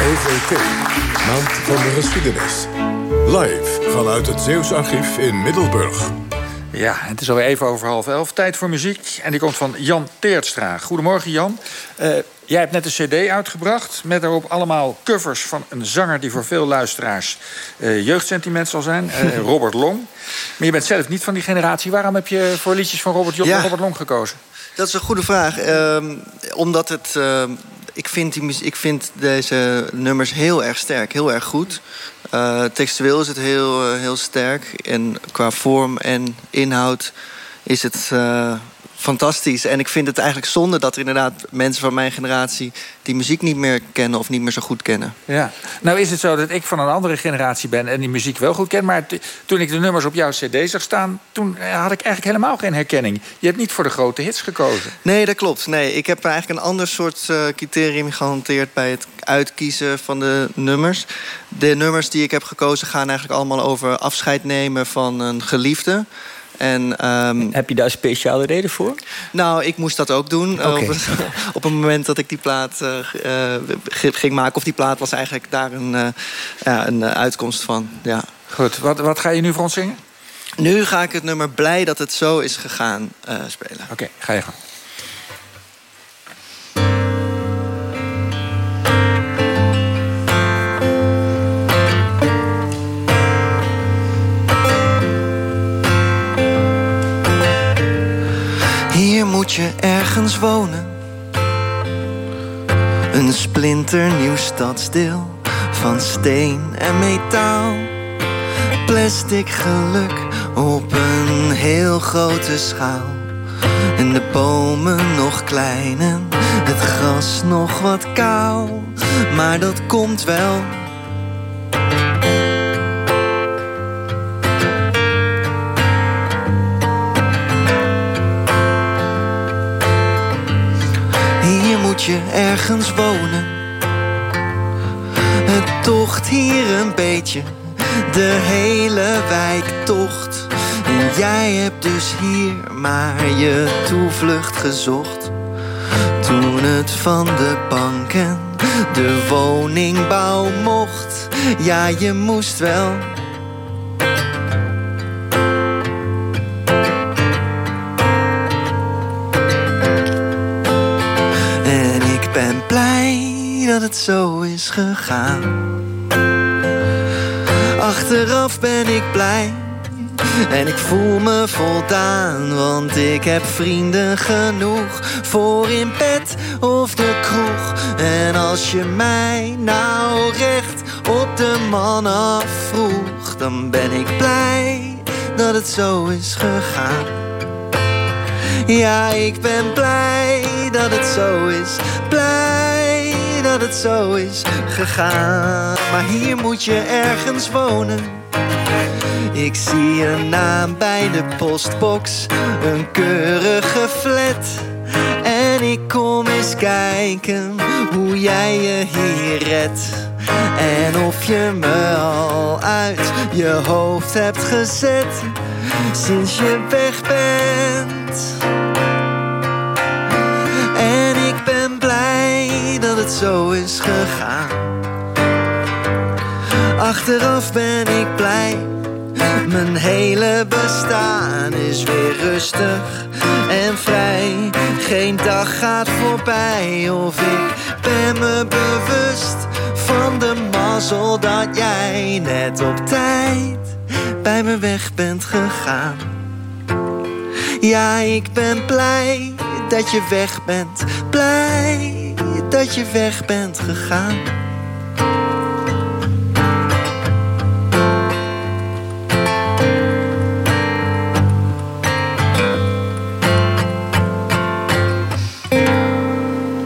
EVT, Maand van de Geschiedenis. Live vanuit het Zeeuws Archief in Middelburg. Ja, het is alweer even over half elf. Tijd voor muziek. En die komt van Jan Teertstra. Goedemorgen, Jan. Uh, jij hebt net een cd uitgebracht... met daarop allemaal covers van een zanger... die voor veel luisteraars uh, jeugdsentiment zal zijn. Uh, Robert Long. Maar je bent zelf niet van die generatie. Waarom heb je voor liedjes van Robert, ja. Robert Long gekozen? Dat is een goede vraag. Uh, omdat het... Ik, vind ik vind deze nummers heel erg sterk, heel erg goed. Uh, textueel is het heel, heel sterk. En qua vorm en inhoud is het fantastisch. En ik vind het eigenlijk zonde dat er inderdaad mensen van mijn generatie... die muziek niet meer kennen of niet meer zo goed kennen. Ja. Nou is het zo dat ik van een andere generatie ben en die muziek wel goed ken... maar toen ik de nummers op jouw cd zag staan... toen eh, had ik eigenlijk helemaal geen herkenning. Je hebt niet voor de grote hits gekozen. Nee, dat klopt. Nee, ik heb eigenlijk een ander soort uh, criterium gehanteerd... bij het uitkiezen van de nummers. De nummers die ik heb gekozen gaan eigenlijk allemaal over afscheid nemen van een geliefde... En, um, Heb je daar speciale reden voor? Nou, ik moest dat ook doen. Okay. Op, op, het moment dat ik die plaat uh, uh, ging maken. Of die plaat was eigenlijk daar een, uh, ja, een uitkomst van. Ja. Goed, wat, wat ga je nu voor ons zingen? Nu ga ik het nummer Blij dat het zo is gegaan spelen. Oké, okay, ga je gaan. Moet je ergens wonen. Een splinternieuw stadsdeel van steen en metaal. Plastic geluk op een heel grote schaal. En de bomen nog klein en het gras nog wat kaal. Maar dat komt wel je ergens wonen. Het tocht hier een beetje, de hele wijk tocht. En jij hebt dus hier maar je toevlucht gezocht. Toen het van de bank en de woningbouw mocht. Ja, je moest wel zo is gegaan. Achteraf ben ik blij en ik voel me voldaan, want ik heb vrienden genoeg voor in bed of de kroeg. En als je mij nou recht op de man afvroeg, dan ben ik blij dat het zo is gegaan. Ja, ik ben blij dat het zo is. Blij het zo is gegaan. Maar hier moet je ergens wonen. Ik zie een naam bij de postbox, een keurige flat. En ik kom eens kijken hoe jij je hier redt. En of je me al uit je hoofd hebt gezet sinds je weg bent. Zo is gegaan. Achteraf ben ik blij, mijn hele bestaan is weer rustig en vrij. Geen dag gaat voorbij of ik ben me bewust van de mazzel dat jij net op tijd bij me weg bent gegaan. Ja, ik ben blij dat je weg bent, blij dat je weg bent gegaan.